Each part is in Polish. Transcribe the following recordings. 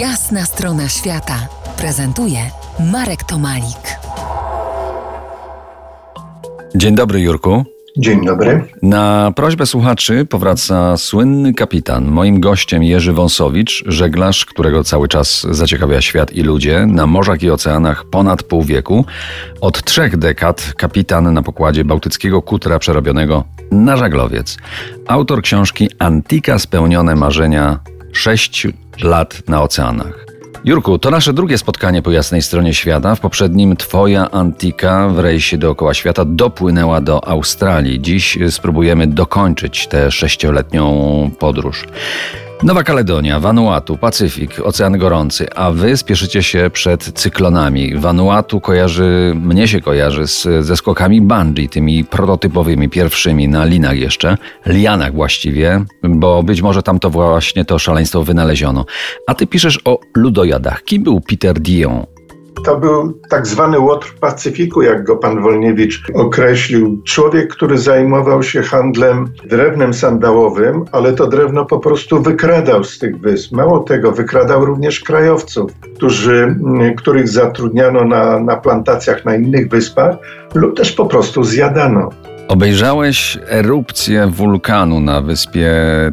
Jasna strona świata prezentuje Marek Tomalik. Dzień dobry, Jurku. Dzień dobry. Na prośbę słuchaczy powraca słynny kapitan. Moim gościem Jerzy Wąsowicz, żeglarz, którego cały czas zaciekawia świat i ludzie na morzach i oceanach ponad pół wieku. Od trzech dekad kapitan na pokładzie bałtyckiego kutra przerobionego na żaglowiec. Autor książki Antika spełnione marzenia sześć lat na oceanach. Jurku, to nasze drugie spotkanie po jasnej stronie świata. W poprzednim Twoja Antika w rejsie dookoła świata dopłynęła do Australii. Dziś spróbujemy dokończyć tę sześcioletnią podróż. Nowa Kaledonia, Vanuatu, Pacyfik, Ocean Gorący, a wy spieszycie się przed cyklonami. Vanuatu kojarzy, mnie się kojarzy z, ze skokami bungee, tymi prototypowymi, pierwszymi na linach jeszcze, lianach właściwie, bo być może tam to właśnie to szaleństwo wynaleziono. A ty piszesz o ludojadach. Kim był Peter Dion? To był tak zwany łotr Pacyfiku, jak go pan Wolniewicz określił. Człowiek, który zajmował się handlem drewnem sandałowym, ale to drewno po prostu wykradał z tych wysp. Mało tego, wykradał również krajowców, którzy, których zatrudniano na, na plantacjach na innych wyspach lub też po prostu zjadano. Obejrzałeś erupcję wulkanu na wyspie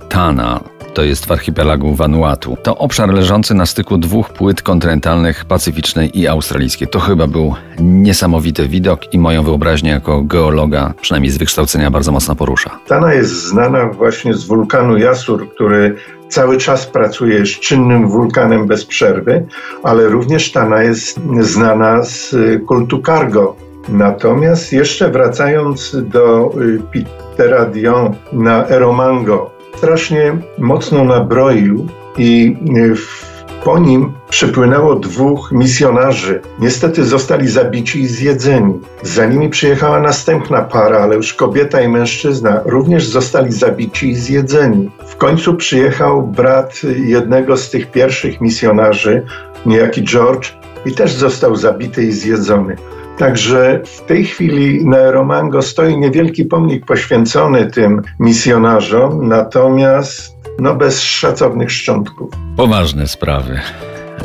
Tana to jest w archipelagu Vanuatu. To obszar leżący na styku dwóch płyt kontynentalnych, pacyficznej i australijskiej. To chyba był niesamowity widok i moją wyobraźnię jako geologa, przynajmniej z wykształcenia, bardzo mocno porusza. Tana jest znana właśnie z wulkanu Jasur, który cały czas pracuje z czynnym wulkanem bez przerwy, ale również Tana jest znana z kultu cargo. Natomiast jeszcze wracając do y, Petera Dion na Eromango, strasznie mocno nabroił i e, po nim przypłynęło dwóch misjonarzy. Niestety zostali zabici i zjedzeni. Za nimi przyjechała następna para, ale już kobieta i mężczyzna również zostali zabici i zjedzeni. W końcu przyjechał brat jednego z tych pierwszych misjonarzy, niejaki George, i też został zabity i zjedzony. Także w tej chwili na Romango stoi niewielki pomnik poświęcony tym misjonarzom, natomiast no bez szacownych szczątków. Poważne sprawy.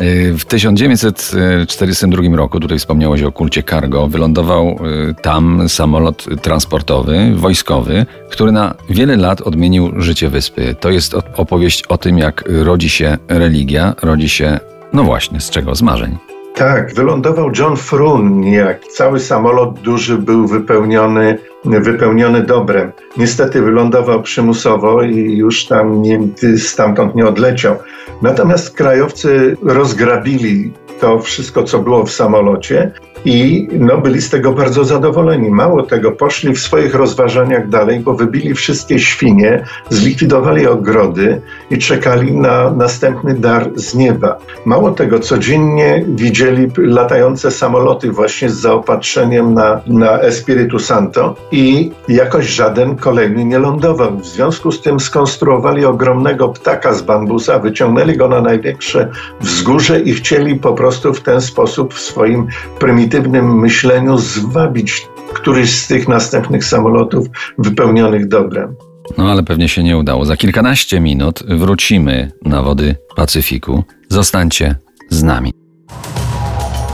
Y, w 1942 roku, tutaj wspomniałeś o kulcie cargo, wylądował y, tam samolot transportowy, wojskowy, który na wiele lat odmienił życie wyspy. To jest opowieść o tym, jak rodzi się religia, rodzi się, no właśnie, z czego? Z marzeń. Tak, wylądował John Frun, jak cały samolot duży był wypełniony, wypełniony dobrem. Niestety wylądował przymusowo i już tam nie, stamtąd nie odleciał. Natomiast krajowcy rozgrabili to wszystko, co było w samolocie i no, byli z tego bardzo zadowoleni. Mało tego, poszli w swoich rozważaniach dalej, bo wybili wszystkie świnie, zlikwidowali ogrody i czekali na następny dar z nieba. Mało tego, codziennie widzieli latające samoloty właśnie z zaopatrzeniem na, na Espiritu Santo i jakoś żaden kolejny nie lądował. W związku z tym skonstruowali ogromnego ptaka z bambusa, wyciągnęli go na największe wzgórze i chcieli po prostu w ten sposób w swoim prymitywnym prymitywnym myśleniu zwabić któryś z tych następnych samolotów wypełnionych dobrem. No ale pewnie się nie udało. Za kilkanaście minut wrócimy na wody Pacyfiku. Zostańcie z nami.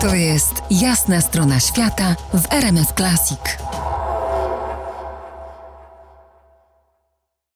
To jest jasna strona świata w RMS Classic.